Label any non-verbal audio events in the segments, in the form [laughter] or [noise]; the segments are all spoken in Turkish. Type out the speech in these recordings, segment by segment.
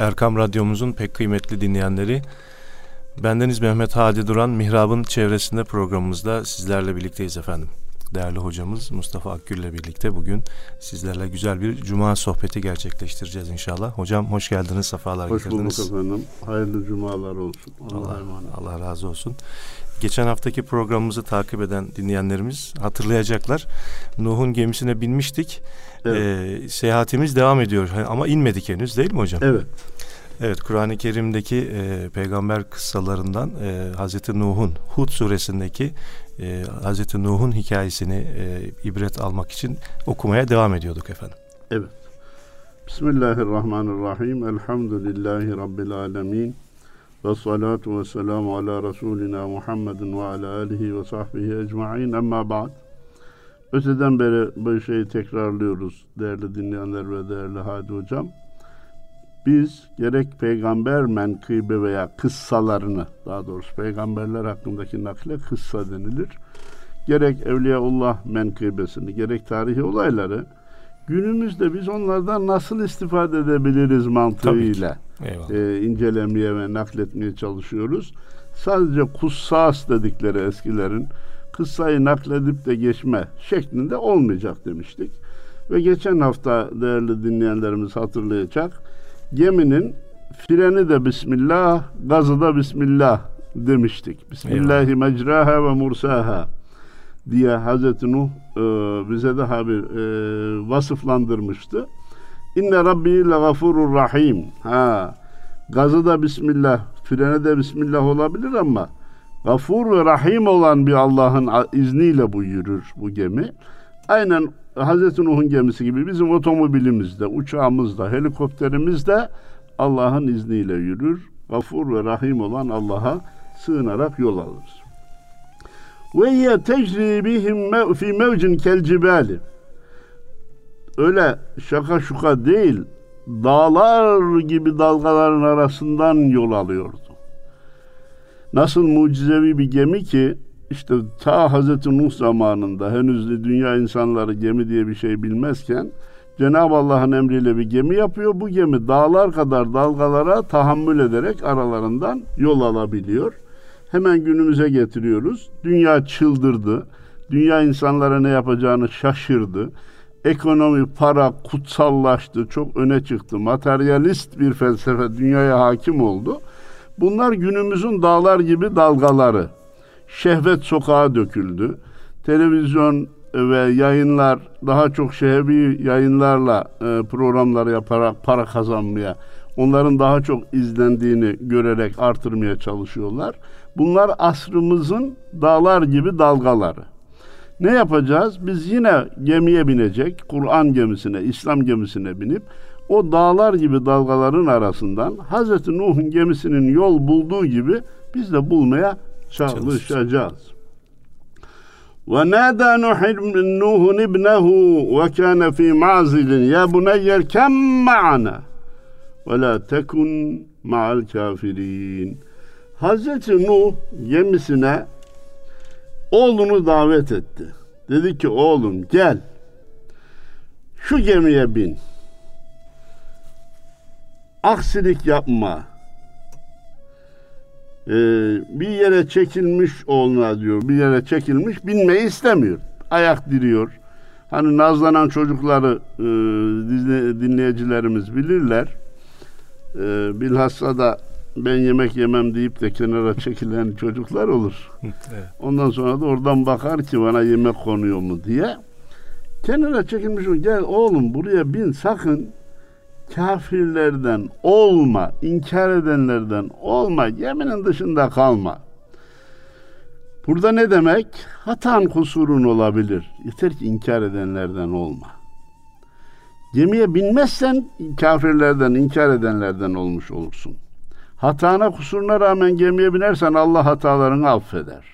Erkam Radyomuzun pek kıymetli dinleyenleri, bendeniz Mehmet Hadi Duran, Mihrab'ın çevresinde programımızda sizlerle birlikteyiz efendim. Değerli hocamız Mustafa Akgül ile birlikte bugün sizlerle güzel bir cuma sohbeti gerçekleştireceğiz inşallah. Hocam hoş geldiniz, sefalar hoş getirdiniz. Hoş bulduk efendim. Hayırlı cumalar olsun. Allah, Allah, Allah razı olsun. Geçen haftaki programımızı takip eden dinleyenlerimiz hatırlayacaklar. Nuh'un gemisine binmiştik. Evet. Ee, seyahatimiz devam ediyor ama inmedik henüz değil mi hocam? Evet. Evet Kur'an-ı Kerim'deki e, peygamber kıssalarından e, Hazreti Nuh'un Hud suresindeki e, Hazreti Nuh'un hikayesini e, ibret almak için okumaya devam ediyorduk efendim. Evet. Bismillahirrahmanirrahim. Elhamdülillahi Rabbil alemin. Ve salatu ve selamu ala Resulina Muhammedin ve ala alihi ve sahbihi ecma'in. Emma ba'd. Öteden beri bu şeyi tekrarlıyoruz değerli dinleyenler ve değerli Hadi Hocam. Biz gerek peygamber menkıbe veya kıssalarını, daha doğrusu peygamberler hakkındaki nakle kıssa denilir. Gerek Evliyaullah menkıbesini, gerek tarihi olayları günümüzde biz onlardan nasıl istifade edebiliriz mantığıyla e, incelemeye ve nakletmeye çalışıyoruz. Sadece kussas dedikleri eskilerin kıssayı nakledip de geçme şeklinde olmayacak demiştik. Ve geçen hafta değerli dinleyenlerimiz hatırlayacak. Geminin freni de Bismillah, gazı da Bismillah demiştik. Bismillahi mecraha ve mursaha diye Hazreti Nuh e, bize daha bir e, vasıflandırmıştı. İnne Rabbi le gafurur rahim. Ha, gazı da Bismillah, freni de Bismillah olabilir ama gafur ve rahim olan bir Allah'ın izniyle bu yürür bu gemi. Aynen Hazreti Nuh'un gemisi gibi bizim otomobilimizde, uçağımızda, helikopterimizde Allah'ın izniyle yürür. Gafur ve rahim olan Allah'a sığınarak yol alırız. Ve ye tecri bihim fi mevcin kel cibali. Öyle şaka şuka değil, dağlar gibi dalgaların arasından yol alıyordu. Nasıl mucizevi bir gemi ki işte ta Hazreti Nuh zamanında henüz dünya insanları gemi diye bir şey bilmezken Cenab-ı Allah'ın emriyle bir gemi yapıyor. Bu gemi dağlar kadar dalgalara tahammül ederek aralarından yol alabiliyor. Hemen günümüze getiriyoruz. Dünya çıldırdı. Dünya insanlara ne yapacağını şaşırdı. Ekonomi, para kutsallaştı, çok öne çıktı. Materyalist bir felsefe dünyaya hakim oldu. Bunlar günümüzün dağlar gibi dalgaları. Şehvet sokağa döküldü. Televizyon ve yayınlar daha çok şehvi yayınlarla e, programlar yaparak para kazanmaya, onların daha çok izlendiğini görerek artırmaya çalışıyorlar. Bunlar asrımızın dağlar gibi dalgaları. Ne yapacağız? Biz yine gemiye binecek, Kur'an gemisine, İslam gemisine binip o dağlar gibi dalgaların arasından Hz. Nuh'un gemisinin yol bulduğu gibi biz de bulmaya çalışacağız. Nuhun ibnehu ve kâne fî ma'zilin ya buneyyer kem ma'ana ve la tekun ma'al kafirin. Hazreti Nuh gemisine oğlunu davet etti. Dedi ki oğlum gel şu gemiye bin aksilik yapma. Ee, bir yere çekilmiş oğluna diyor, bir yere çekilmiş binmeyi istemiyor. Ayak diriyor. Hani nazlanan çocukları e, dinleyicilerimiz bilirler. E, bilhassa da ben yemek yemem deyip de kenara çekilen çocuklar olur. [laughs] evet. Ondan sonra da oradan bakar ki bana yemek konuyor mu diye. Kenara çekilmiş gel oğlum buraya bin sakın kafirlerden olma, inkar edenlerden olma, yeminin dışında kalma. Burada ne demek? Hatan kusurun olabilir. Yeter ki inkar edenlerden olma. Gemiye binmezsen kafirlerden, inkar edenlerden olmuş olursun. Hatana kusuruna rağmen gemiye binersen Allah hatalarını affeder.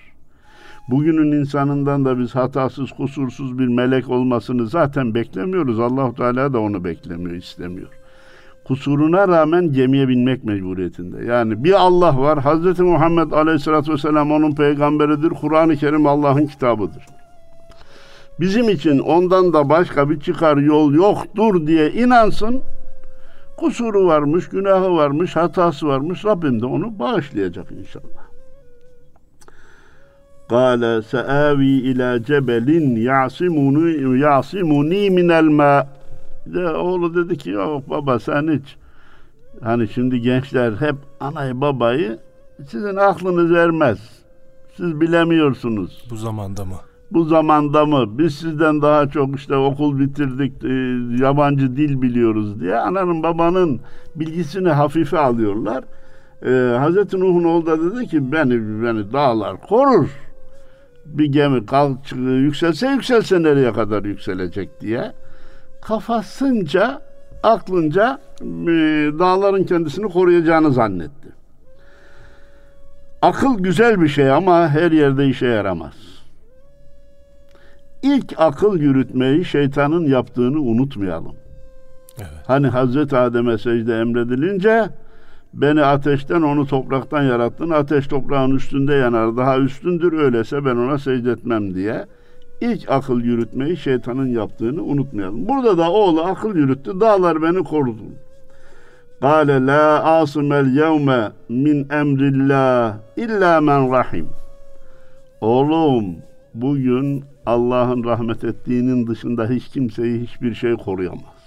Bugünün insanından da biz hatasız, kusursuz bir melek olmasını zaten beklemiyoruz. Allahu Teala da onu beklemiyor, istemiyor kusuruna rağmen gemiye binmek mecburiyetinde. Yani bir Allah var. Hazreti Muhammed Aleyhisselatü Vesselam onun peygamberidir. Kur'an-ı Kerim Allah'ın kitabıdır. Bizim için ondan da başka bir çıkar yol yoktur diye inansın. Kusuru varmış, günahı varmış, hatası varmış. Rabbim de onu bağışlayacak inşallah. Kale seavi ila cebelin yasimuni yasimuni minel ma. De oğlu dedi ki yok baba sen hiç hani şimdi gençler hep anayı babayı sizin aklınız vermez. Siz bilemiyorsunuz. Bu zamanda mı? Bu zamanda mı? Biz sizden daha çok işte okul bitirdik, e, yabancı dil biliyoruz diye ananın babanın bilgisini hafife alıyorlar. E, Hazreti Nuh'un oğlu da dedi ki beni beni dağlar korur. Bir gemi kalk yükselse yükselse nereye kadar yükselecek diye. Kafasınca, aklınca e, dağların kendisini koruyacağını zannetti. Akıl güzel bir şey ama her yerde işe yaramaz. İlk akıl yürütmeyi şeytanın yaptığını unutmayalım. Evet. Hani Hazreti Adem'e secde emredilince beni ateşten onu topraktan yarattın. Ateş toprağın üstünde yanar. Daha üstündür öyleyse ben ona secde etmem diye. İlk akıl yürütmeyi şeytanın yaptığını unutmayalım. Burada da oğlu akıl yürüttü. Dağlar beni korudu. Kale la asimel yevme min emrillah illa men rahim. Oğlum bugün Allah'ın rahmet ettiğinin dışında hiç kimseyi hiçbir şey koruyamaz.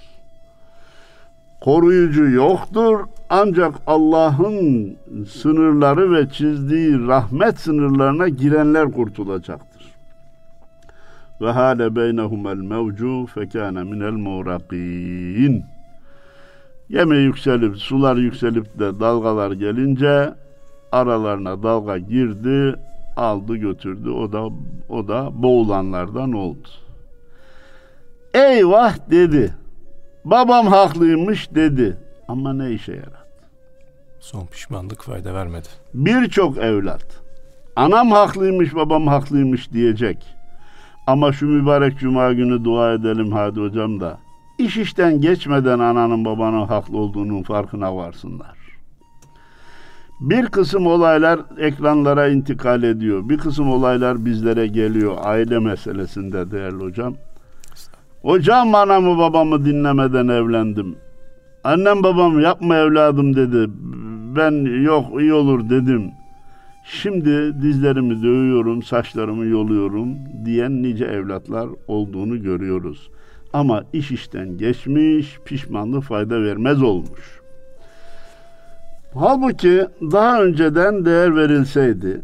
Koruyucu yoktur ancak Allah'ın sınırları ve çizdiği rahmet sınırlarına girenler kurtulacaktır. Ve hale beynehumel mevcu fekâne minel muğrakîn. Yeme yükselip, sular yükselip de dalgalar gelince aralarına dalga girdi, aldı götürdü. O da o da boğulanlardan oldu. Eyvah dedi. Babam haklıymış dedi. Ama ne işe yaradı? Son pişmanlık fayda vermedi. Birçok evlat anam haklıymış babam haklıymış diyecek. Ama şu mübarek cuma günü dua edelim hadi hocam da iş işten geçmeden ananın babanın haklı olduğunun farkına varsınlar. Bir kısım olaylar ekranlara intikal ediyor. Bir kısım olaylar bizlere geliyor. Aile meselesinde değerli hocam. Hocam anamı babamı dinlemeden evlendim. Annem babam yapma evladım dedi. Ben yok iyi olur dedim. Şimdi dizlerimi dövüyorum, saçlarımı yoluyorum diyen nice evlatlar olduğunu görüyoruz. Ama iş işten geçmiş, pişmanlık fayda vermez olmuş. Halbuki daha önceden değer verilseydi,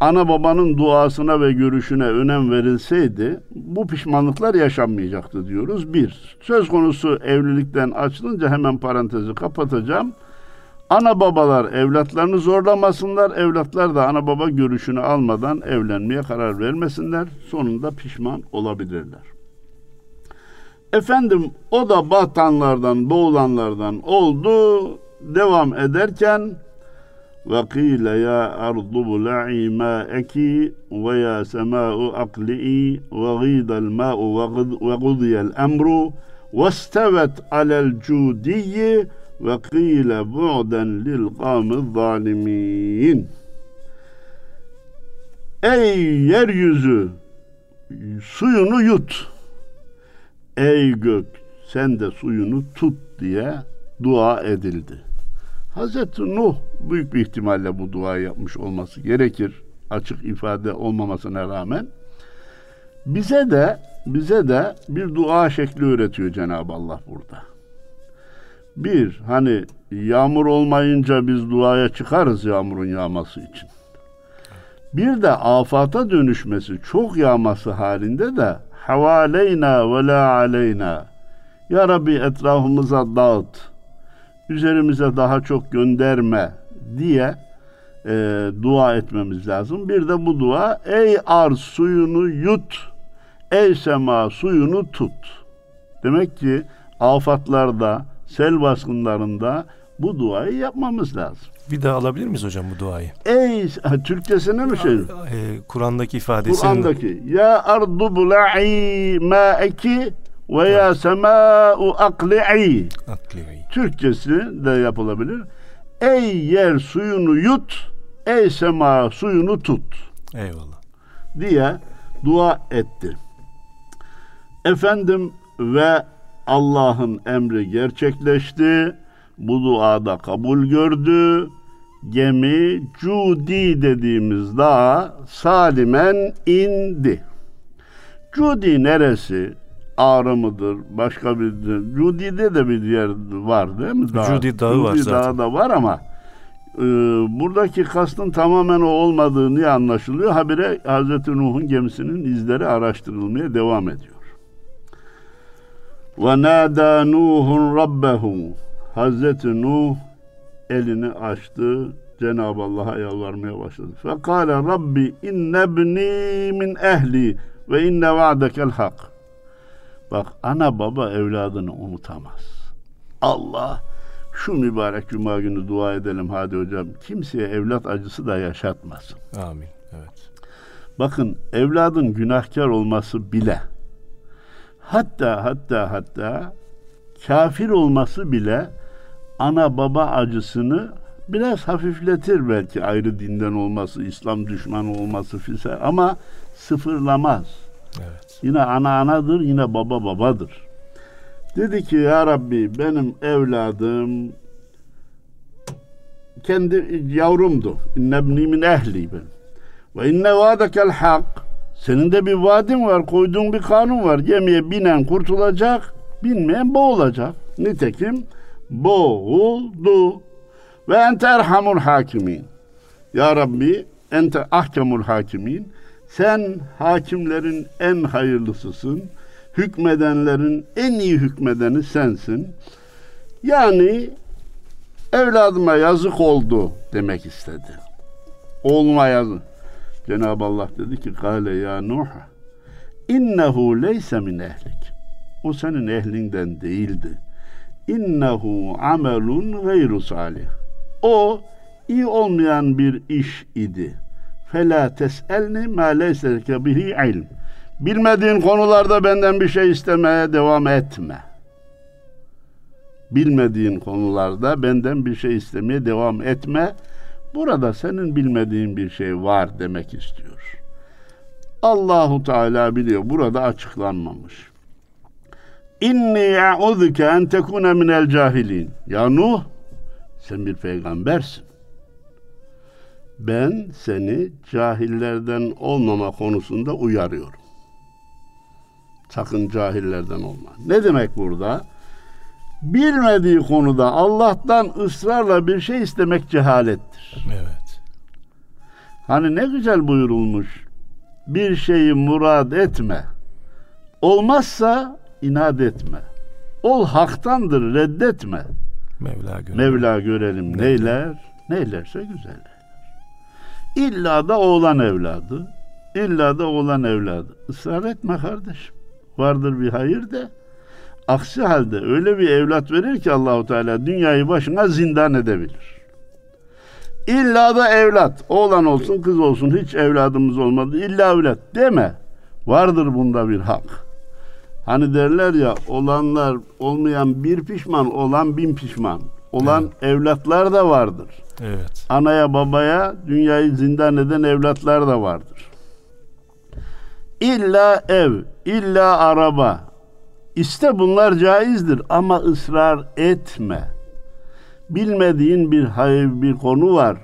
ana babanın duasına ve görüşüne önem verilseydi bu pişmanlıklar yaşanmayacaktı diyoruz. Bir, söz konusu evlilikten açılınca hemen parantezi kapatacağım. Ana babalar evlatlarını zorlamasınlar, evlatlar da ana baba görüşünü almadan evlenmeye karar vermesinler. Sonunda pişman olabilirler. Efendim o da batanlardan, boğulanlardan oldu devam ederken ve kîle ya ardu bula'i ma'eki ve ya semâ'u akli'i ve gîdel mâ'u ve gudiyel emru ve stevet alel cudiyyi ve kîle bu'den lil kâmi zalimin. Ey yeryüzü suyunu yut. Ey gök sen de suyunu tut diye dua edildi. Hazreti Nuh büyük bir ihtimalle bu duayı yapmış olması gerekir. Açık ifade olmamasına rağmen. Bize de bize de bir dua şekli öğretiyor Cenab-ı Allah burada. Bir, hani yağmur olmayınca biz duaya çıkarız yağmurun yağması için. Bir de afata dönüşmesi, çok yağması halinde de havaleyna ve la aleyna. Ya Rabbi etrafımıza dağıt üzerimize daha çok gönderme diye e, dua etmemiz lazım. Bir de bu dua ey arz suyunu yut, ey sema suyunu tut. Demek ki afatlarda, sel baskınlarında bu duayı yapmamız lazım. Bir daha alabilir miyiz hocam bu duayı? Ey Türkçesine mi şey? Ee, Kur'an'daki ifadesi. Kur'an'daki ya ardu bula'i ma'eki ve ya sema'u akli'i. Akli'i. Türkçesi de yapılabilir. Ey yer suyunu yut, ey sema suyunu tut. Eyvallah. Diye dua etti. Efendim ve Allah'ın emri gerçekleşti. Bu duada kabul gördü. Gemi Cudi dediğimiz dağa salimen indi. Cudi neresi? Ağrı mıdır? Başka bir Cudi'de de bir yer var değil mi? Dağ. Cudi dağı Cudi var zaten. dağı da var ama e, buradaki kastın tamamen o olmadığı niye anlaşılıyor? Habire Hazreti Nuh'un gemisinin izleri araştırılmaya devam ediyor. Ve nâdâ Nuhun rabbehu. Hazreti Nuh elini açtı. Cenab-ı Allah'a yalvarmaya başladı. Fekale Rabbi innebni min ehli ve inne va'dekel hak. Bak ana baba evladını unutamaz. Allah şu mübarek cuma günü dua edelim hadi hocam. Kimseye evlat acısı da yaşatmasın. Amin. Evet. Bakın evladın günahkar olması bile hatta hatta hatta kafir olması bile ana baba acısını biraz hafifletir belki ayrı dinden olması, İslam düşmanı olması filan ama sıfırlamaz. Evet. Yine ana anadır, yine baba babadır. Dedi ki ya Rabbi benim evladım kendi yavrumdu. İnnebni min ehli ben. Ve inne vaadekel hak. Senin de bir vaadin var, koyduğun bir kanun var. Gemiye binen kurtulacak, binmeyen boğulacak. Nitekim boğuldu. Ve ente erhamul hakimin. Ya Rabbi ente ahkemul hakimin. Sen hakimlerin en hayırlısısın. Hükmedenlerin en iyi hükmedeni sensin. Yani evladıma yazık oldu demek istedi. Oğluma yazık. Cenab-ı Allah dedi ki Kale ya Nuh innehu leyse min ehlik. O senin ehlinden değildi. İnnehu amelun gayru salih. O iyi olmayan bir iş idi. Fela tes'elni ma leyse leke bihi ilm. Bilmediğin konularda benden bir şey istemeye devam etme. Bilmediğin konularda benden bir şey istemeye devam etme. Burada senin bilmediğin bir şey var demek istiyor. Allahu Teala biliyor. Burada açıklanmamış. İnni ya'udhuke en tekune minel cahilin. Ya Nuh sen bir peygambersin. Ben seni cahillerden olmama konusunda uyarıyorum. Sakın cahillerden olma. Ne demek burada? Bilmediği konuda Allah'tan ısrarla bir şey istemek cehalettir. Evet. Hani ne güzel buyurulmuş. Bir şeyi murad etme. Olmazsa inat etme. Ol haktandır reddetme. Mevla göre. Mevla görelim Ne- neyler, neylerse güzel eyler. İlla da oğlan evladı, illa da oğlan evladı. Israr etme kardeşim. Vardır bir hayır de. Aksi halde öyle bir evlat verir ki Allahu Teala dünyayı başına zindan edebilir. İlla da evlat, oğlan olsun kız olsun hiç evladımız olmadı. İlla evlat deme. Vardır bunda bir hak. Hani derler ya olanlar olmayan bir pişman olan bin pişman. Olan evlatlar da vardır. Evet. Anaya babaya dünyayı zindan eden evlatlar da vardır. İlla ev, illa araba. İşte bunlar caizdir ama ısrar etme. Bilmediğin bir hayır bir konu var.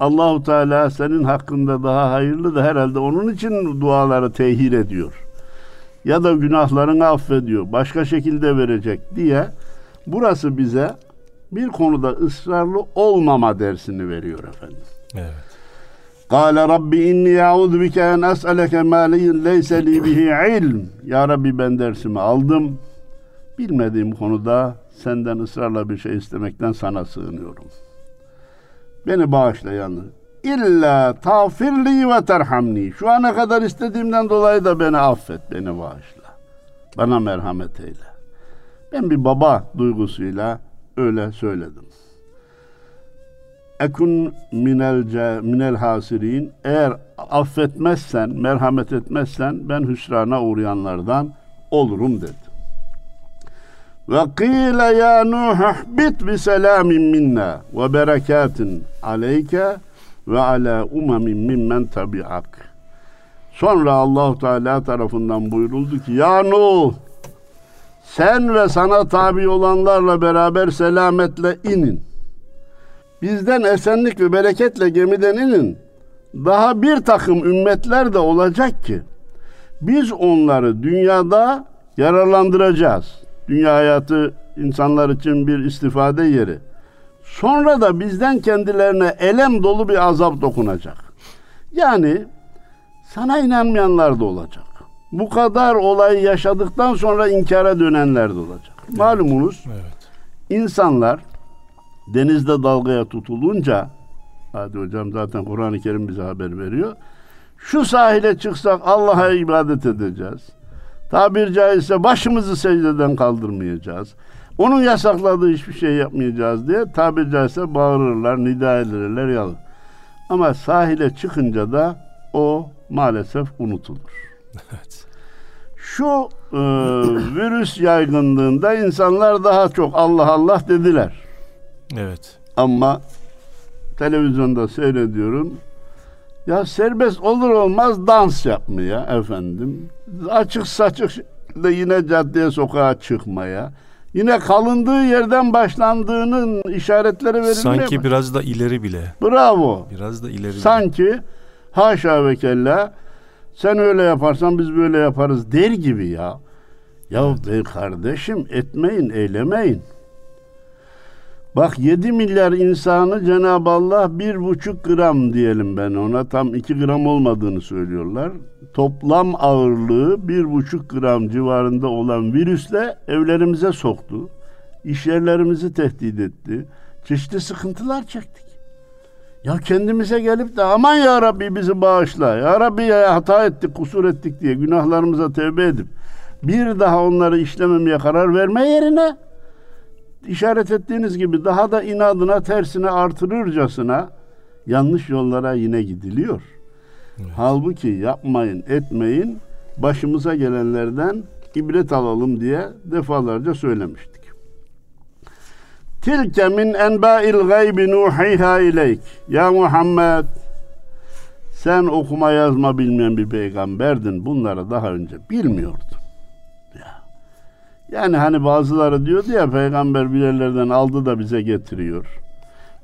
Allahu Teala senin hakkında daha hayırlı da herhalde onun için duaları tehir ediyor. Ya da günahlarını affediyor. Başka şekilde verecek diye burası bize bir konuda ısrarlı olmama dersini veriyor efendim. Evet. Kâle Rabbi inni ya'udhu bike en es'eleke mâ leyse li bihi ilm. Ya Rabbi ben dersimi aldım. Bilmediğim konuda senden ısrarla bir şey istemekten sana sığınıyorum. Beni bağışla yalnız. İlla tağfirli ve terhamni. Şu ana kadar istediğimden dolayı da beni affet, beni bağışla. Bana merhamet eyle. Ben bir baba duygusuyla öyle söyledim. Ekun minel, ce- minel hasirin. Eğer affetmezsen, merhamet etmezsen ben hüsrana uğrayanlardan olurum dedi. Ve kîle ya Nuh ihbit bi selamin minna ve berekatin aleyke ve ala umemin mimmen tabi'ak. Sonra Allahu Teala tarafından buyuruldu ki ya Nuh Sen ve sana tabi olanlarla beraber selametle inin. Bizden esenlik ve bereketle gemiden inin. Daha bir takım ümmetler de olacak ki biz onları dünyada yararlandıracağız. Dünya hayatı insanlar için bir istifade yeri. Sonra da bizden kendilerine elem dolu bir azap dokunacak. Yani sana inanmayanlar da olacak. Bu kadar olayı yaşadıktan sonra inkara dönenler de olacak. Evet. Malumunuz evet. insanlar denizde dalgaya tutulunca hadi hocam zaten Kur'an-ı Kerim bize haber veriyor. Şu sahile çıksak Allah'a ibadet edeceğiz. Tabir caizse başımızı secdeden kaldırmayacağız. Onun yasakladığı hiçbir şey yapmayacağız diye tabir caizse bağırırlar, nida ederler yalı. Ama sahile çıkınca da o maalesef unutulur. Evet. Şu e, virüs yaygınlığında insanlar daha çok Allah Allah dediler. Evet. Ama televizyonda seyrediyorum. Ya serbest olur olmaz dans yapmaya efendim. Açık saçık da yine caddeye sokağa çıkmaya. Yine kalındığı yerden başlandığının işaretleri verilmeye Sanki mi? biraz da ileri bile. Bravo. Biraz da ileri Sanki bile. haşa ve kella sen öyle yaparsan biz böyle yaparız der gibi ya. Ya evet. kardeşim etmeyin, eylemeyin. Bak 7 milyar insanı Cenab-ı Allah bir buçuk gram diyelim ben ona tam 2 gram olmadığını söylüyorlar. Toplam ağırlığı bir buçuk gram civarında olan virüsle evlerimize soktu. İş yerlerimizi tehdit etti. Çeşitli sıkıntılar çektik. Ya kendimize gelip de aman ya Rabbi bizi bağışla. Ya Rabbi ya hata ettik, kusur ettik diye günahlarımıza tevbe edip bir daha onları işlememeye karar verme yerine işaret ettiğiniz gibi daha da inadına tersine artırırcasına yanlış yollara yine gidiliyor. Evet. Halbuki yapmayın, etmeyin, başımıza gelenlerden ibret alalım diye defalarca söylemiştik. Tilke min enba'il gaybi nuhiha ileyk. Ya Muhammed sen okuma yazma bilmeyen bir peygamberdin. Bunları daha önce bilmiyordun. Yani hani bazıları diyordu ya peygamber bir yerlerden aldı da bize getiriyor.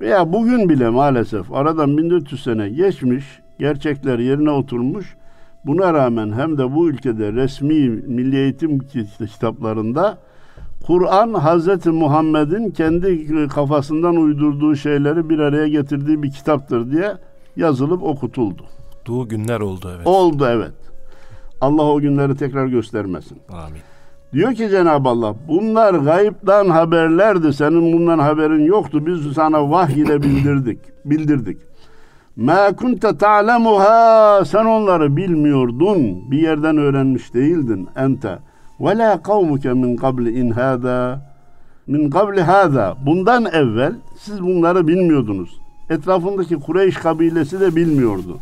Veya bugün bile maalesef aradan 1400 sene geçmiş, gerçekler yerine oturmuş. Buna rağmen hem de bu ülkede resmi milli eğitim kitaplarında Kur'an Hazreti Muhammed'in kendi kafasından uydurduğu şeyleri bir araya getirdiği bir kitaptır diye yazılıp okutuldu. Doğu günler oldu evet. Oldu evet. Allah o günleri tekrar göstermesin. Amin. Diyor ki Cenab-ı Allah bunlar gayipten haberlerdi. Senin bundan haberin yoktu. Biz sana vahiy ile bildirdik. Bildirdik. Ma kunte ta'lemuha sen onları bilmiyordun. Bir yerden öğrenmiş değildin ente. Ve la kavmuke min qabli in hada min qabli hada. Bundan evvel siz bunları bilmiyordunuz. Etrafındaki Kureyş kabilesi de bilmiyordu.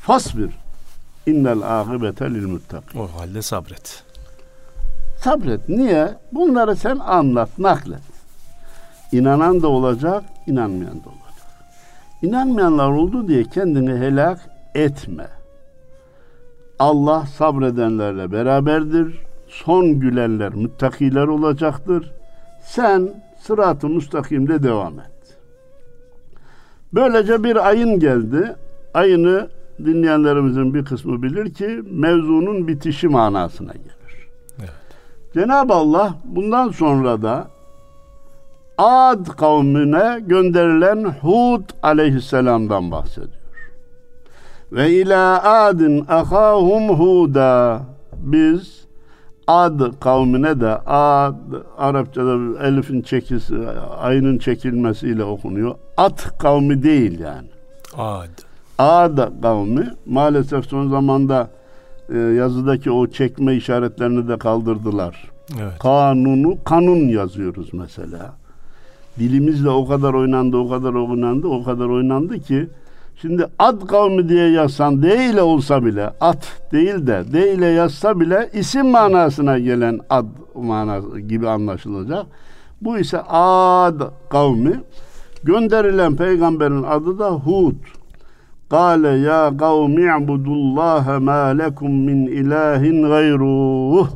Fasbir. İnnel akibete lil muttakin. O halde sabret. Sabret. Niye? Bunları sen anlat, naklet. İnanan da olacak, inanmayan da olacak. İnanmayanlar oldu diye kendini helak etme. Allah sabredenlerle beraberdir. Son gülenler müttakiler olacaktır. Sen sırat-ı müstakimde devam et. Böylece bir ayın geldi. Ayını dinleyenlerimizin bir kısmı bilir ki mevzunun bitişi manasına gelir. Cenab-ı Allah bundan sonra da Ad kavmine gönderilen Hud aleyhisselamdan bahsediyor. Ve ila adin ahahum huda biz Ad kavmine de Ad Arapçada elifin çekisi ayının çekilmesiyle okunuyor. At kavmi değil yani. Ad. Ad kavmi maalesef son zamanda e, yazıdaki o çekme işaretlerini de kaldırdılar. Evet. Kanunu kanun yazıyoruz mesela. Dilimizle o kadar oynandı, o kadar oynandı, o kadar oynandı ki şimdi ad kavmi diye yazsan değil olsa bile at değil de değil yazsa bile isim manasına gelen ad manası gibi anlaşılacak. Bu ise ad kavmi. Gönderilen peygamberin adı da Hud. Kale ya kavmi i'budullaha ma lekum min ilahin gayruh.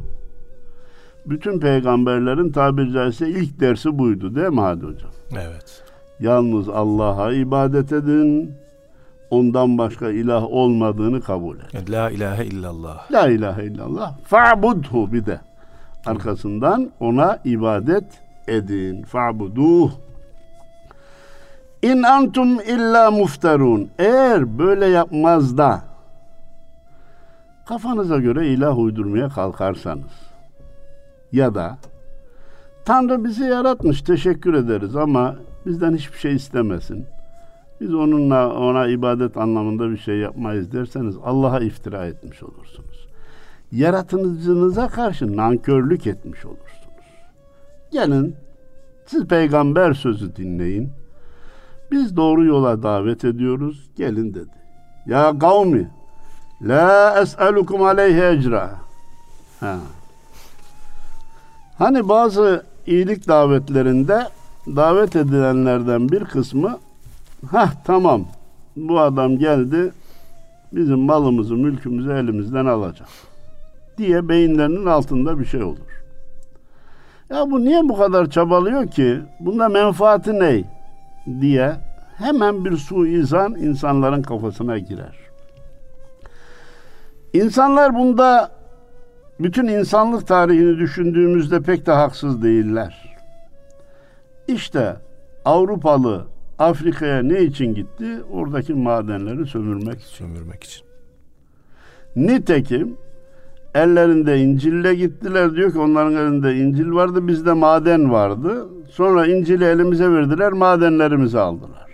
bütün peygamberlerin tabiri caizse ilk dersi buydu değil mi Hadi Hocam? Evet. Yalnız Allah'a ibadet edin. Ondan başka ilah olmadığını kabul et. La ilahe illallah. La ilahe illallah. Fa'budhu bir de. Arkasından ona ibadet edin. Fa'buduh. İn antum illa mufterun. Eğer böyle yapmaz da kafanıza göre ilah uydurmaya kalkarsanız ya da Tanrı bizi yaratmış teşekkür ederiz ama bizden hiçbir şey istemesin. Biz onunla ona ibadet anlamında bir şey yapmayız derseniz Allah'a iftira etmiş olursunuz. Yaratıcınıza karşı nankörlük etmiş olursunuz. Gelin siz peygamber sözü dinleyin. Biz doğru yola davet ediyoruz. Gelin dedi. Ya kavmi la es'elukum aleyhi ecra. Ha. Hani bazı iyilik davetlerinde davet edilenlerden bir kısmı ha tamam bu adam geldi bizim malımızı mülkümüzü elimizden alacak diye beyinlerinin altında bir şey olur. Ya bu niye bu kadar çabalıyor ki? Bunda menfaati ne? diye hemen bir suizan insanların kafasına girer. İnsanlar bunda bütün insanlık tarihini düşündüğümüzde pek de haksız değiller. İşte Avrupalı Afrika'ya ne için gitti? Oradaki madenleri sömürmek için. Sömürmek için. Nitekim ellerinde İncil'le gittiler diyor ki onların elinde İncil vardı bizde maden vardı. Sonra İncil'i elimize verdiler madenlerimizi aldılar.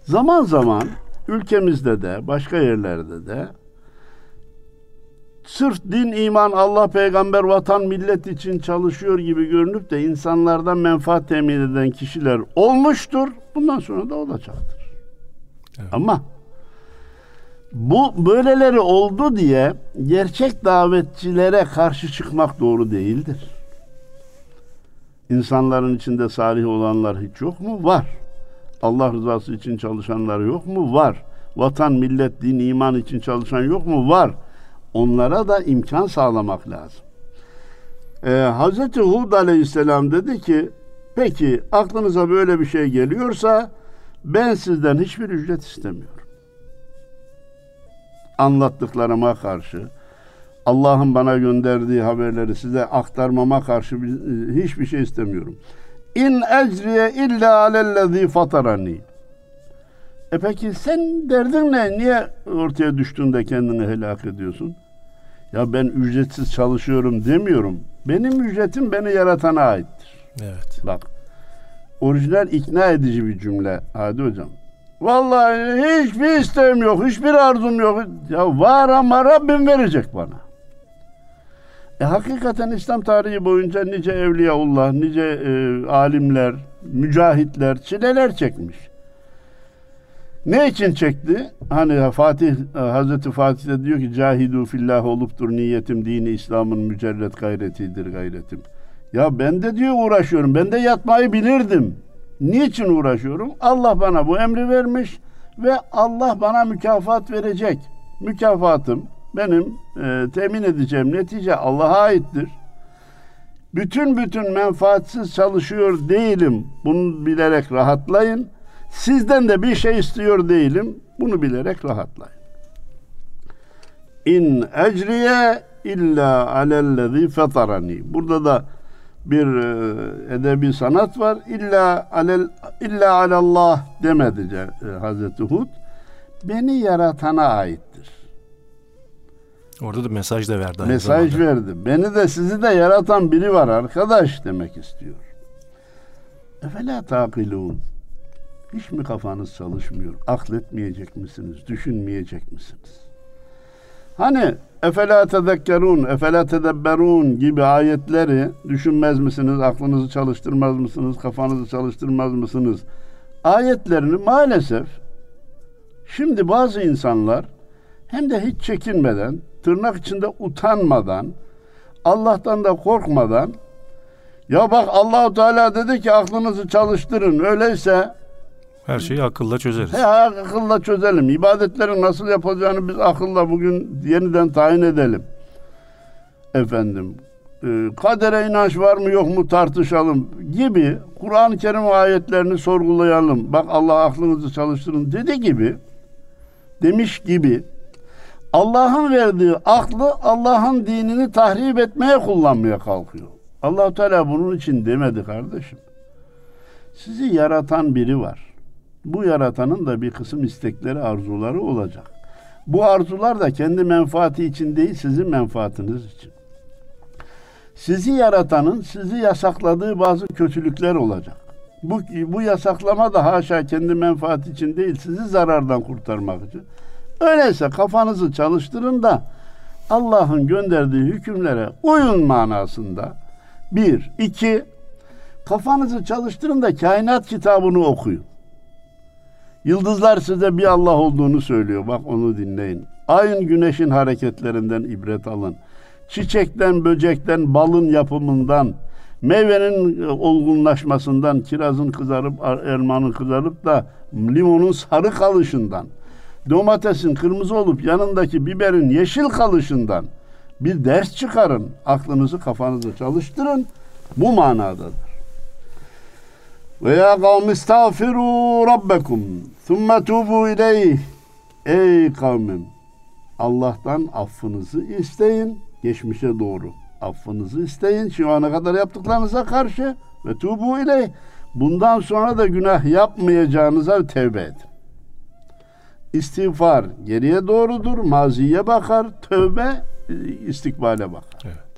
Zaman zaman ülkemizde de başka yerlerde de sırf din, iman, Allah, peygamber, vatan, millet için çalışıyor gibi görünüp de insanlardan menfaat temin eden kişiler olmuştur. Bundan sonra da olacaktır. Evet. Ama bu böyleleri oldu diye gerçek davetçilere karşı çıkmak doğru değildir. İnsanların içinde salih olanlar hiç yok mu? Var. Allah rızası için çalışanlar yok mu? Var. Vatan, millet, din, iman için çalışan yok mu? Var. Onlara da imkan sağlamak lazım. Ee, Hz. Hud aleyhisselam dedi ki peki aklınıza böyle bir şey geliyorsa ben sizden hiçbir ücret istemiyorum anlattıklarıma karşı, Allah'ın bana gönderdiği haberleri size aktarmama karşı bir- hiçbir şey istemiyorum. İn ecriye illa alellezî fatarani. E peki sen derdin ne? Niye ortaya düştüğünde kendini helak ediyorsun? Ya ben ücretsiz çalışıyorum demiyorum. Benim ücretim beni yaratana aittir. Evet. Bak. Orijinal ikna edici bir cümle Hadi hocam. Vallahi hiçbir isteğim yok, hiçbir arzum yok. Ya var ama Rabbim verecek bana. E hakikaten İslam tarihi boyunca nice evliyaullah, nice e, alimler, mücahitler çileler çekmiş. Ne için çekti? Hani Fatih e, Hazreti Fatih de diyor ki cahidu fillah oluptur niyetim dini İslam'ın mücerret gayretidir gayretim. Ya ben de diyor uğraşıyorum. Ben de yatmayı bilirdim. Niçin uğraşıyorum? Allah bana bu emri vermiş ve Allah bana mükafat verecek. Mükafatım benim e, temin edeceğim netice Allah'a aittir. Bütün bütün menfaatsiz çalışıyor değilim. Bunu bilerek rahatlayın. Sizden de bir şey istiyor değilim. Bunu bilerek rahatlayın. İn ecriye illa alellezî fetarani. Burada da bir e, edebi sanat var. İlla alel illa alallah demedi e, Hazreti Hud. Beni yaratana aittir. Orada da mesaj da verdi. Mesaj zamanda. verdi. Beni de sizi de yaratan biri var arkadaş demek istiyor. Efela takilun. Hiç mi kafanız çalışmıyor? Akletmeyecek misiniz? Düşünmeyecek misiniz? Hani efela tezekkerun, efela tedebberun gibi ayetleri düşünmez misiniz? Aklınızı çalıştırmaz mısınız? Kafanızı çalıştırmaz mısınız? Ayetlerini maalesef şimdi bazı insanlar hem de hiç çekinmeden, tırnak içinde utanmadan, Allah'tan da korkmadan ya bak Allahu Teala dedi ki aklınızı çalıştırın. Öyleyse Her şeyi akılla çözeriz. he, akılla çözelim. İbadetlerin nasıl yapılacağını biz akılla bugün yeniden tayin edelim. Efendim e, kadere inanç var mı yok mu tartışalım gibi Kur'an-ı Kerim ayetlerini sorgulayalım. Bak Allah aklınızı çalıştırın dedi gibi demiş gibi Allah'ın verdiği aklı Allah'ın dinini tahrip etmeye kullanmaya kalkıyor. allah Teala bunun için demedi kardeşim. Sizi yaratan biri var. Bu yaratanın da bir kısım istekleri, arzuları olacak. Bu arzular da kendi menfaati için değil, sizin menfaatiniz için. Sizi yaratanın sizi yasakladığı bazı kötülükler olacak. Bu, bu yasaklama da haşa kendi menfaati için değil, sizi zarardan kurtarmak için. Öyleyse kafanızı çalıştırın da Allah'ın gönderdiği hükümlere uyun manasında. Bir, iki, kafanızı çalıştırın da kainat kitabını okuyun. Yıldızlar size bir Allah olduğunu söylüyor. Bak onu dinleyin. Ayın güneşin hareketlerinden ibret alın. Çiçekten, böcekten, balın yapımından, meyvenin olgunlaşmasından, kirazın kızarıp, elmanın kızarıp da limonun sarı kalışından, domatesin kırmızı olup yanındaki biberin yeşil kalışından bir ders çıkarın. Aklınızı, kafanızı çalıştırın. Bu manadadır. Ve ya kavmi estağfiru rabbekum thumme tubu ileyh. Ey kavmim Allah'tan affınızı isteyin geçmişe doğru. Affınızı isteyin şu ana kadar yaptıklarınıza karşı ve tubu ileyh. Bundan sonra da günah yapmayacağınıza tevbe edin. İstiğfar geriye doğrudur, maziye bakar, tövbe istikbale bakar. Evet.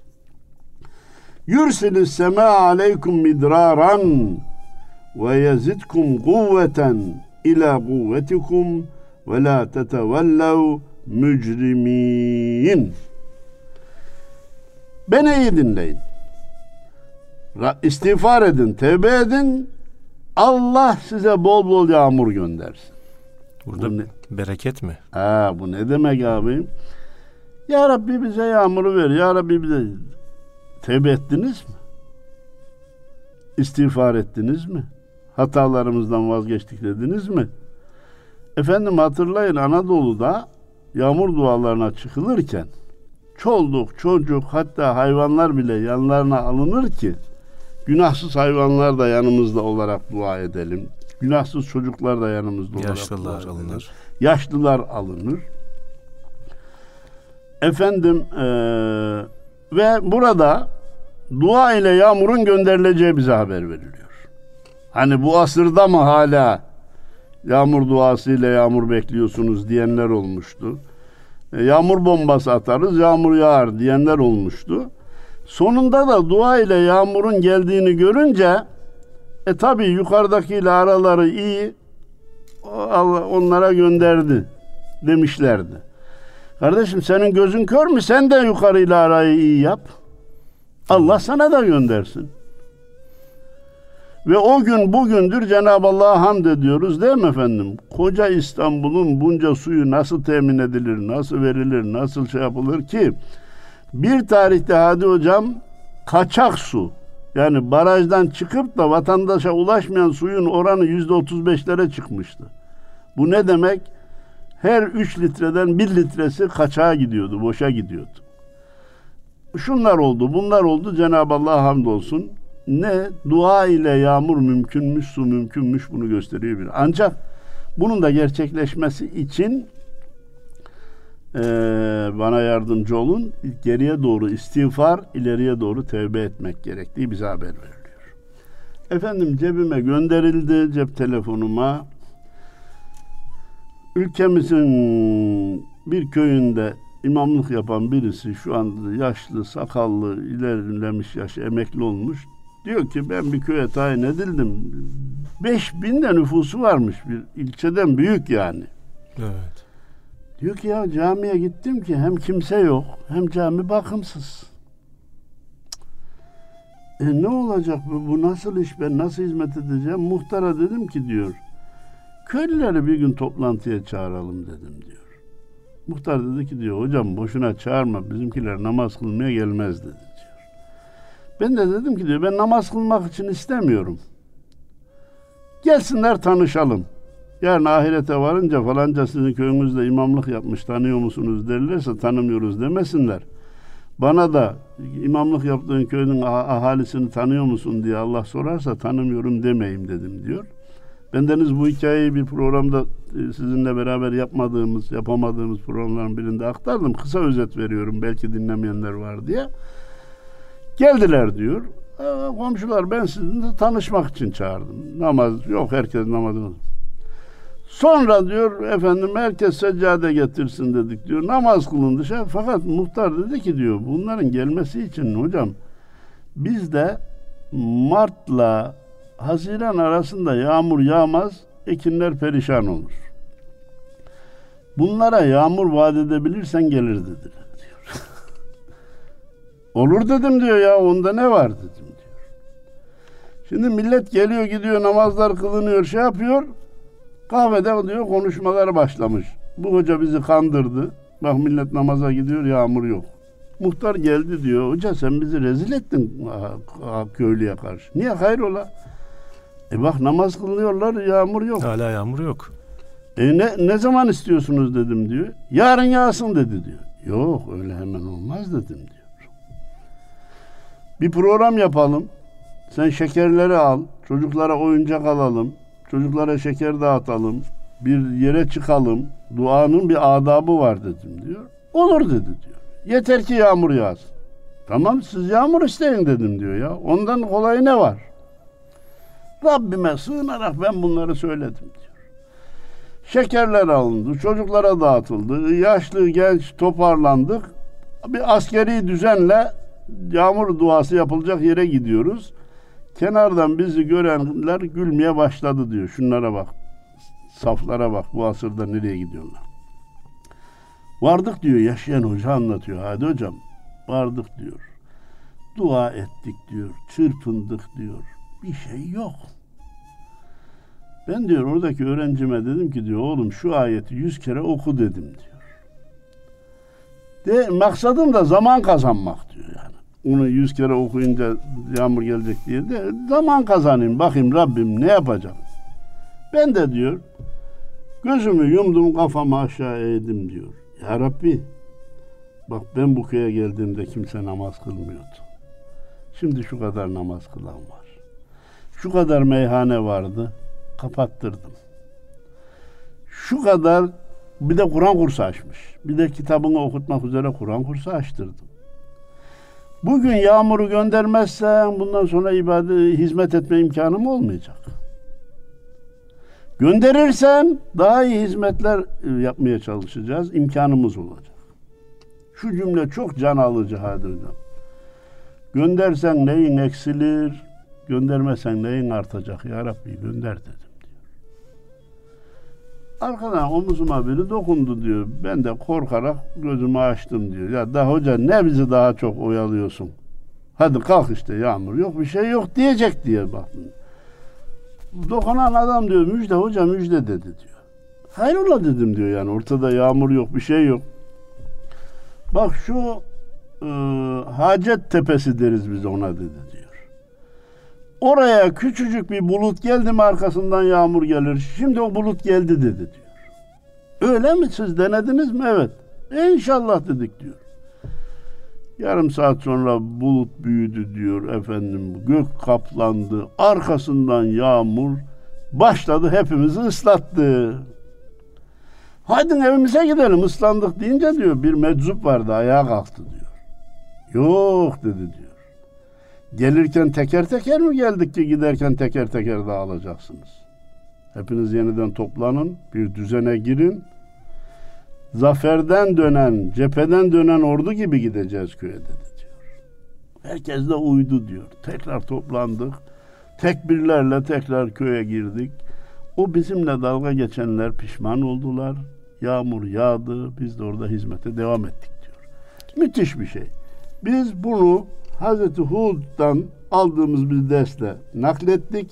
Yursilis sema aleykum midraran ve yezidkum kuvveten ila kuvvetikum ve la tetevellev mücrimin. Beni iyi dinleyin. İstiğfar edin, tevbe edin. Allah size bol bol yağmur göndersin. Burada bu ne? bereket mi? Ha, bu ne demek abi? Ya Rabbi bize yağmuru ver. Ya Rabbi bize tevbe ettiniz mi? İstiğfar ettiniz mi? Hatalarımızdan vazgeçtik dediniz mi? Efendim hatırlayın Anadolu'da yağmur dualarına çıkılırken çoluk, çocuk hatta hayvanlar bile yanlarına alınır ki günahsız hayvanlar da yanımızda olarak dua edelim. Günahsız çocuklar da yanımızda olarak Yaşlılar dua alınır. Yaşlılar alınır. Efendim ee, ve burada dua ile yağmurun gönderileceği bize haber veriliyor. Hani bu asırda mı hala yağmur duası ile yağmur bekliyorsunuz diyenler olmuştu. E, yağmur bombası atarız, yağmur yağar diyenler olmuştu. Sonunda da dua ile yağmurun geldiğini görünce e tabi yukarıdakiyle araları iyi Allah onlara gönderdi demişlerdi. Kardeşim senin gözün kör mü? Sen de yukarıyla arayı iyi yap. Allah sana da göndersin. Ve o gün bugündür Cenab-ı Allah'a hamd ediyoruz değil mi efendim? Koca İstanbul'un bunca suyu nasıl temin edilir, nasıl verilir, nasıl şey yapılır ki? Bir tarihte hadi hocam kaçak su yani barajdan çıkıp da vatandaşa ulaşmayan suyun oranı yüzde otuz beşlere çıkmıştı. Bu ne demek? Her üç litreden bir litresi kaçağa gidiyordu, boşa gidiyordu. Şunlar oldu, bunlar oldu. Cenab-ı Allah hamdolsun ne dua ile yağmur mümkünmüş, su mümkünmüş bunu gösteriyor bir. Ancak bunun da gerçekleşmesi için e, bana yardımcı olun. Geriye doğru istiğfar, ileriye doğru tevbe etmek gerektiği bize haber veriliyor. Efendim cebime gönderildi, cep telefonuma. Ülkemizin bir köyünde imamlık yapan birisi şu anda yaşlı, sakallı, ilerlemiş yaş, emekli olmuş. Diyor ki ben bir köye tayin edildim. Beş bin de nüfusu varmış bir ilçeden büyük yani. Evet. Diyor ki ya camiye gittim ki hem kimse yok hem cami bakımsız. E ne olacak bu, bu nasıl iş ben nasıl hizmet edeceğim? Muhtara dedim ki diyor köylüleri bir gün toplantıya çağıralım dedim diyor. Muhtar dedi ki diyor hocam boşuna çağırma bizimkiler namaz kılmaya gelmez dedi. Ben de dedim ki diyor ben namaz kılmak için istemiyorum. Gelsinler tanışalım. Yarın ahirete varınca falanca sizin köyünüzde imamlık yapmış tanıyor musunuz derlerse tanımıyoruz demesinler. Bana da imamlık yaptığın köyün ahalisini tanıyor musun diye Allah sorarsa tanımıyorum demeyim dedim diyor. Bendeniz bu hikayeyi bir programda e, sizinle beraber yapmadığımız, yapamadığımız programların birinde aktardım. Kısa özet veriyorum belki dinlemeyenler var diye. Geldiler diyor. E, komşular ben sizinle tanışmak için çağırdım. Namaz yok herkes namazını. Sonra diyor efendim herkes seccade getirsin dedik diyor. Namaz kılındı şey. Fakat muhtar dedi ki diyor bunların gelmesi için hocam bizde Mart'la Haziran arasında yağmur yağmaz, ekinler perişan olur. Bunlara yağmur vaat edebilirsen gelir dediler. Olur dedim diyor ya onda ne var dedim diyor. Şimdi millet geliyor gidiyor namazlar kılınıyor şey yapıyor. Kahvede diyor konuşmalar başlamış. Bu hoca bizi kandırdı. Bak millet namaza gidiyor yağmur yok. Muhtar geldi diyor. Hoca sen bizi rezil ettin köylüye karşı. Niye hayrola? E bak namaz kılıyorlar yağmur yok. Hala yağmur yok. E ne, ne zaman istiyorsunuz dedim diyor. Yarın yağsın dedi diyor. Yok öyle hemen olmaz dedim diyor. Bir program yapalım. Sen şekerleri al. Çocuklara oyuncak alalım. Çocuklara şeker dağıtalım. Bir yere çıkalım. Duanın bir adabı var dedim diyor. Olur dedi diyor. Yeter ki yağmur yağsın. Tamam siz yağmur isteyin dedim diyor ya. Ondan kolay ne var? Rabbime sığınarak ben bunları söyledim diyor. Şekerler alındı, çocuklara dağıtıldı, yaşlı genç toparlandık. Bir askeri düzenle yağmur duası yapılacak yere gidiyoruz. Kenardan bizi görenler gülmeye başladı diyor. Şunlara bak. Saflara bak. Bu asırda nereye gidiyorlar? Vardık diyor. Yaşayan hoca anlatıyor. Hadi hocam. Vardık diyor. Dua ettik diyor. Çırpındık diyor. Bir şey yok. Ben diyor oradaki öğrencime dedim ki diyor oğlum şu ayeti yüz kere oku dedim diyor. De, maksadım da zaman kazanmak diyor yani. Onu yüz kere okuyunca yağmur gelecek diye de zaman kazanayım bakayım Rabbim ne yapacağım. Ben de diyor gözümü yumdum kafamı aşağı eğdim diyor. Ya Rabbi bak ben bu köye geldiğimde kimse namaz kılmıyordu. Şimdi şu kadar namaz kılan var. Şu kadar meyhane vardı kapattırdım. Şu kadar bir de Kur'an kursu açmış. Bir de kitabını okutmak üzere Kur'an kursu açtırdım. Bugün yağmuru göndermezsen bundan sonra ibadet, hizmet etme imkanım olmayacak. Gönderirsen daha iyi hizmetler e, yapmaya çalışacağız. imkanımız olacak. Şu cümle çok can alıcı hadi hocam. Göndersen neyin eksilir, göndermesen neyin artacak ya Rabbi gönder dedim. Arkadan omuzuma biri dokundu diyor. Ben de korkarak gözümü açtım diyor. Ya da hoca ne bizi daha çok oyalıyorsun? Hadi kalk işte yağmur yok bir şey yok diyecek diye baktım. Dokunan adam diyor müjde hoca müjde dedi diyor. Hayrola dedim diyor yani ortada yağmur yok bir şey yok. Bak şu e, Hacet Tepesi deriz biz ona dedi diyor. Oraya küçücük bir bulut geldi mi arkasından yağmur gelir. Şimdi o bulut geldi dedi diyor. Öyle mi siz denediniz mi? Evet. E inşallah dedik diyor. Yarım saat sonra bulut büyüdü diyor efendim. Gök kaplandı. Arkasından yağmur başladı hepimizi ıslattı. Haydi evimize gidelim ıslandık deyince diyor bir meczup vardı ayağa kalktı diyor. Yok dedi diyor. Gelirken teker teker mi geldik ki giderken teker teker dağılacaksınız? Hepiniz yeniden toplanın, bir düzene girin. Zaferden dönen, cepheden dönen ordu gibi gideceğiz köye dedi diyor. Herkes de uydu diyor. Tekrar toplandık. Tekbirlerle tekrar köye girdik. O bizimle dalga geçenler pişman oldular. Yağmur yağdı. Biz de orada hizmete devam ettik diyor. Müthiş bir şey. Biz bunu Hazreti Hud'dan aldığımız bir dersle naklettik.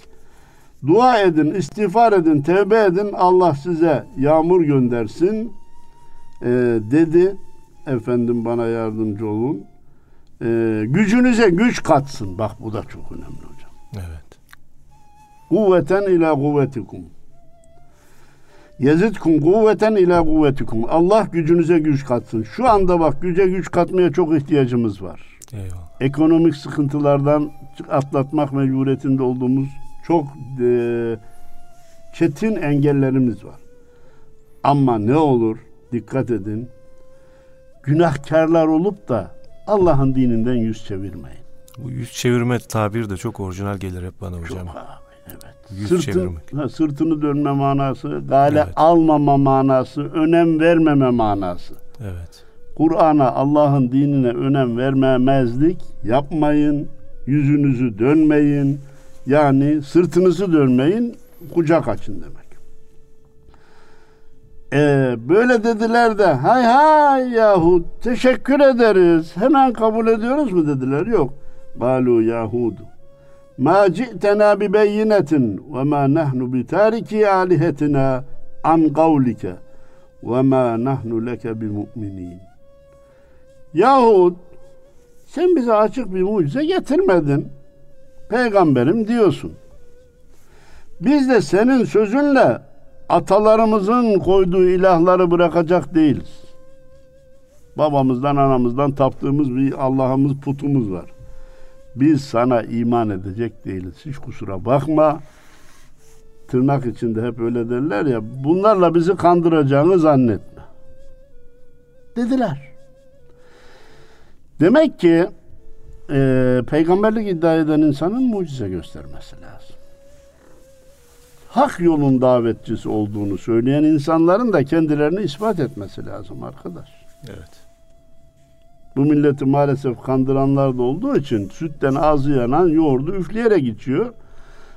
Dua edin, istiğfar edin, tevbe edin. Allah size yağmur göndersin e, dedi. Efendim bana yardımcı olun. E, gücünüze güç katsın. Bak bu da çok önemli hocam. Evet. Kuvveten ila kuvvetikum. Yezidkum kuvveten ila kuvvetikum. Allah gücünüze güç katsın. Şu anda bak güce güç katmaya çok ihtiyacımız var. Eyvallah. Ekonomik sıkıntılardan atlatmak mecburiyetinde olduğumuz çok e, çetin engellerimiz var. Ama ne olur dikkat edin. Günahkarlar olup da Allah'ın dininden yüz çevirmeyin. Bu yüz çevirme tabir de çok orijinal gelir hep bana hocam. Çok abi, evet. Yüz Sırtın, çevirmek. ha, sırtını dönme manası, gale Evet. almama manası, önem vermeme manası. Evet. Kur'an'a, Allah'ın dinine önem vermemezlik yapmayın. Yüzünüzü dönmeyin. Yani sırtınızı dönmeyin, kucak açın demek. Ee, böyle dediler de hay hay Yahud teşekkür ederiz. Hemen kabul ediyoruz mu dediler. Yok. Galu Yahudu. Ma ci'tena bi beyinetin ve ma nahnu bi tariki alihetina an kavlike ve ma nahnu leke bi mu'minin. Yahut sen bize açık bir mucize getirmedin. Peygamberim diyorsun. Biz de senin sözünle atalarımızın koyduğu ilahları bırakacak değiliz. Babamızdan anamızdan taptığımız bir Allah'ımız putumuz var. Biz sana iman edecek değiliz. Hiç kusura bakma. Tırnak içinde hep öyle derler ya. Bunlarla bizi kandıracağını zannetme. Dediler. Demek ki e, peygamberlik iddia eden insanın mucize göstermesi lazım. Hak yolun davetçisi olduğunu söyleyen insanların da kendilerini ispat etmesi lazım arkadaş. Evet. Bu milleti maalesef kandıranlar da olduğu için sütten ağzı yanan yoğurdu üfleyerek içiyor.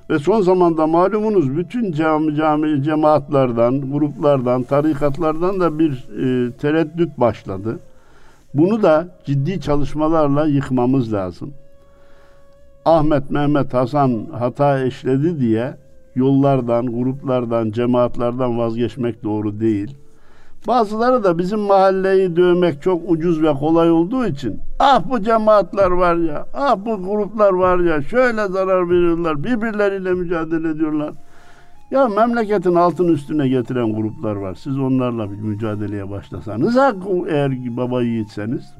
Ve son zamanda malumunuz bütün cami, cami cemaatlerden, gruplardan, tarikatlardan da bir e, tereddüt başladı. Bunu da ciddi çalışmalarla yıkmamız lazım. Ahmet, Mehmet, Hasan hata eşledi diye yollardan, gruplardan, cemaatlerden vazgeçmek doğru değil. Bazıları da bizim mahalleyi dövmek çok ucuz ve kolay olduğu için ah bu cemaatler var ya, ah bu gruplar var ya, şöyle zarar veriyorlar, birbirleriyle mücadele ediyorlar. Ya memleketin altın üstüne getiren gruplar var. Siz onlarla bir mücadeleye başlasanız eğer baba yiğitseniz.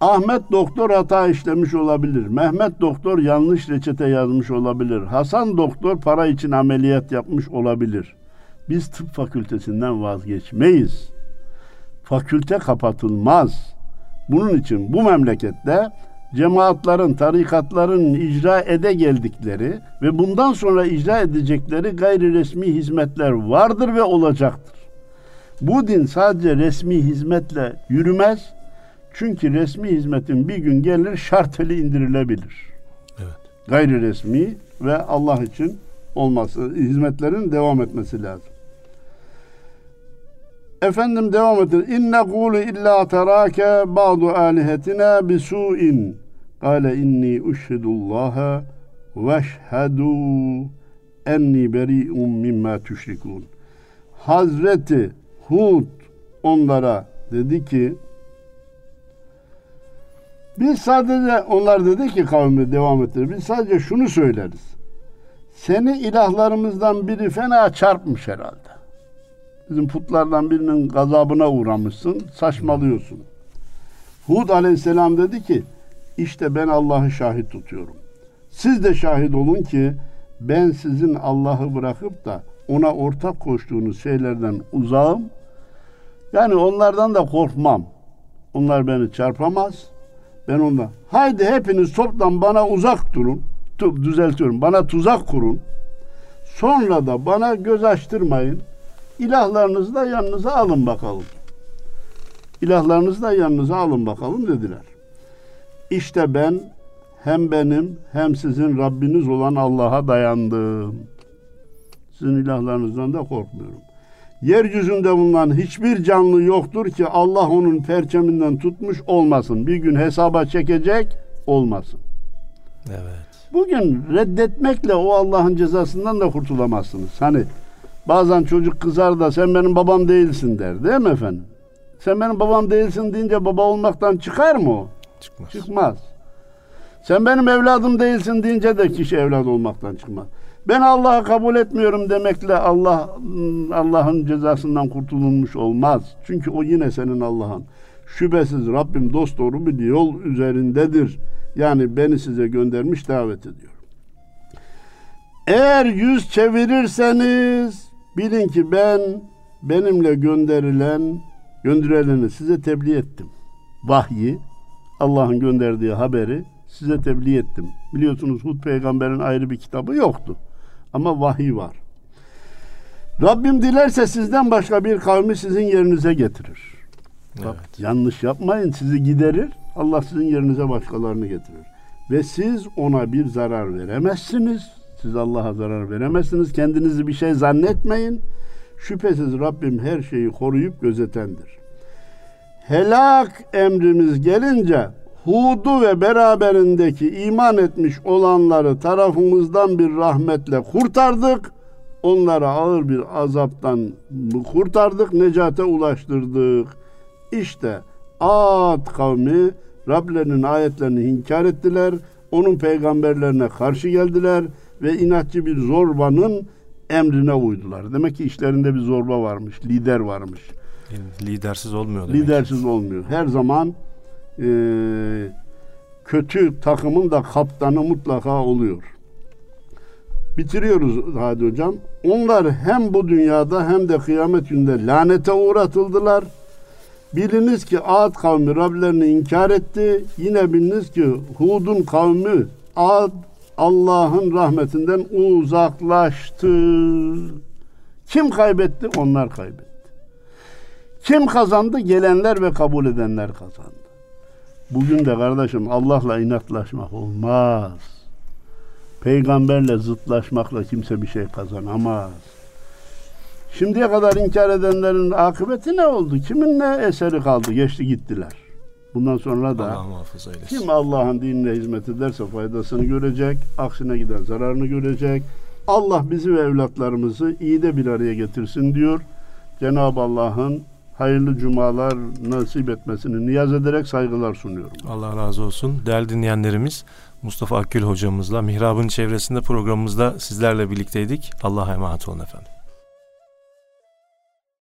Ahmet doktor hata işlemiş olabilir. Mehmet doktor yanlış reçete yazmış olabilir. Hasan doktor para için ameliyat yapmış olabilir. Biz tıp fakültesinden vazgeçmeyiz. Fakülte kapatılmaz. Bunun için bu memlekette cemaatlerin, tarikatların icra ede geldikleri ve bundan sonra icra edecekleri gayri resmi hizmetler vardır ve olacaktır. Bu din sadece resmi hizmetle yürümez. Çünkü resmi hizmetin bir gün gelir şarteli indirilebilir. Evet. Gayri resmi ve Allah için olması, hizmetlerin devam etmesi lazım. Efendim devam edin. İnne kulu illa terake ba'du alihetina bisu'in. Kale inni uşhidullaha ve şhedu enni beri'un mimma tüşrikun. Hazreti Hud onlara dedi ki biz sadece onlar dedi ki kavmi devam ettir. Biz sadece şunu söyleriz. Seni ilahlarımızdan biri fena çarpmış herhalde. Bizim putlardan birinin gazabına uğramışsın, saçmalıyorsun. Hud aleyhisselam dedi ki, işte ben Allah'ı şahit tutuyorum. Siz de şahit olun ki ben sizin Allah'ı bırakıp da ona ortak koştuğunuz şeylerden uzağım. Yani onlardan da korkmam. Onlar beni çarpamaz. Ben ondan. Haydi hepiniz toplam bana uzak durun. Düzeltiyorum. Bana tuzak kurun. Sonra da bana göz açtırmayın. İlahlarınızı da yanınıza alın bakalım. İlahlarınızı da yanınıza alın bakalım dediler. İşte ben hem benim hem sizin Rabbiniz olan Allah'a dayandım. Sizin ilahlarınızdan da korkmuyorum. Yeryüzünde bulunan hiçbir canlı yoktur ki Allah onun perçeminden tutmuş olmasın. Bir gün hesaba çekecek olmasın. Evet. Bugün reddetmekle o Allah'ın cezasından da kurtulamazsınız. Hani bazen çocuk kızar da sen benim babam değilsin der değil mi efendim? Sen benim babam değilsin deyince baba olmaktan çıkar mı o? Çıkmaz. Çıkmaz. Sen benim evladım değilsin deyince de kişi evlat olmaktan çıkmaz. Ben Allah'ı kabul etmiyorum demekle Allah Allah'ın cezasından kurtulunmuş olmaz. Çünkü o yine senin Allah'ın. Şüphesiz Rabbim dost doğru bir yol üzerindedir. Yani beni size göndermiş davet ediyor. Eğer yüz çevirirseniz bilin ki ben benimle gönderilen gönderileni size tebliğ ettim. Vahyi Allah'ın gönderdiği haberi size tebliğ ettim. Biliyorsunuz Hud peygamberin ayrı bir kitabı yoktu. Ama vahiy var. Rabbim dilerse sizden başka bir kavmi sizin yerinize getirir. Evet. Bak, yanlış yapmayın sizi giderir. Allah sizin yerinize başkalarını getirir. Ve siz ona bir zarar veremezsiniz. Siz Allah'a zarar veremezsiniz. Kendinizi bir şey zannetmeyin. Şüphesiz Rabbim her şeyi koruyup gözetendir. Helak emrimiz gelince Hud'u ve beraberindeki iman etmiş olanları tarafımızdan bir rahmetle kurtardık. Onlara ağır bir azaptan kurtardık, necate ulaştırdık. İşte Ad kavmi Rablerinin ayetlerini inkar ettiler. Onun peygamberlerine karşı geldiler ve inatçı bir zorbanın emrine uydular. Demek ki işlerinde bir zorba varmış, lider varmış. Lidersiz olmuyor demek. Lidersiz olmuyor. Her zaman e, kötü takımın da kaptanı mutlaka oluyor. Bitiriyoruz hadi hocam. Onlar hem bu dünyada hem de kıyamet günde lanete uğratıldılar. Biliniz ki Ad kavmi Rablerini inkar etti. Yine biliniz ki Hud'un kavmi Ad Allah'ın rahmetinden uzaklaştı. Kim kaybetti? Onlar kaybetti. Kim kazandı? Gelenler ve kabul edenler kazandı. Bugün de kardeşim Allah'la inatlaşmak olmaz. Peygamberle zıtlaşmakla kimse bir şey kazanamaz. Şimdiye kadar inkar edenlerin akıbeti ne oldu? Kimin ne eseri kaldı? Geçti gittiler. Bundan sonra da Allah kim Allah'ın dinine hizmet ederse faydasını görecek, aksine gider zararını görecek. Allah bizi ve evlatlarımızı iyi de bir araya getirsin diyor. Cenab-ı Allah'ın hayırlı cumalar nasip etmesini niyaz ederek saygılar sunuyorum. Allah razı olsun. Değerli dinleyenlerimiz Mustafa Akgül hocamızla Mihrab'ın çevresinde programımızda sizlerle birlikteydik. Allah'a emanet olun efendim.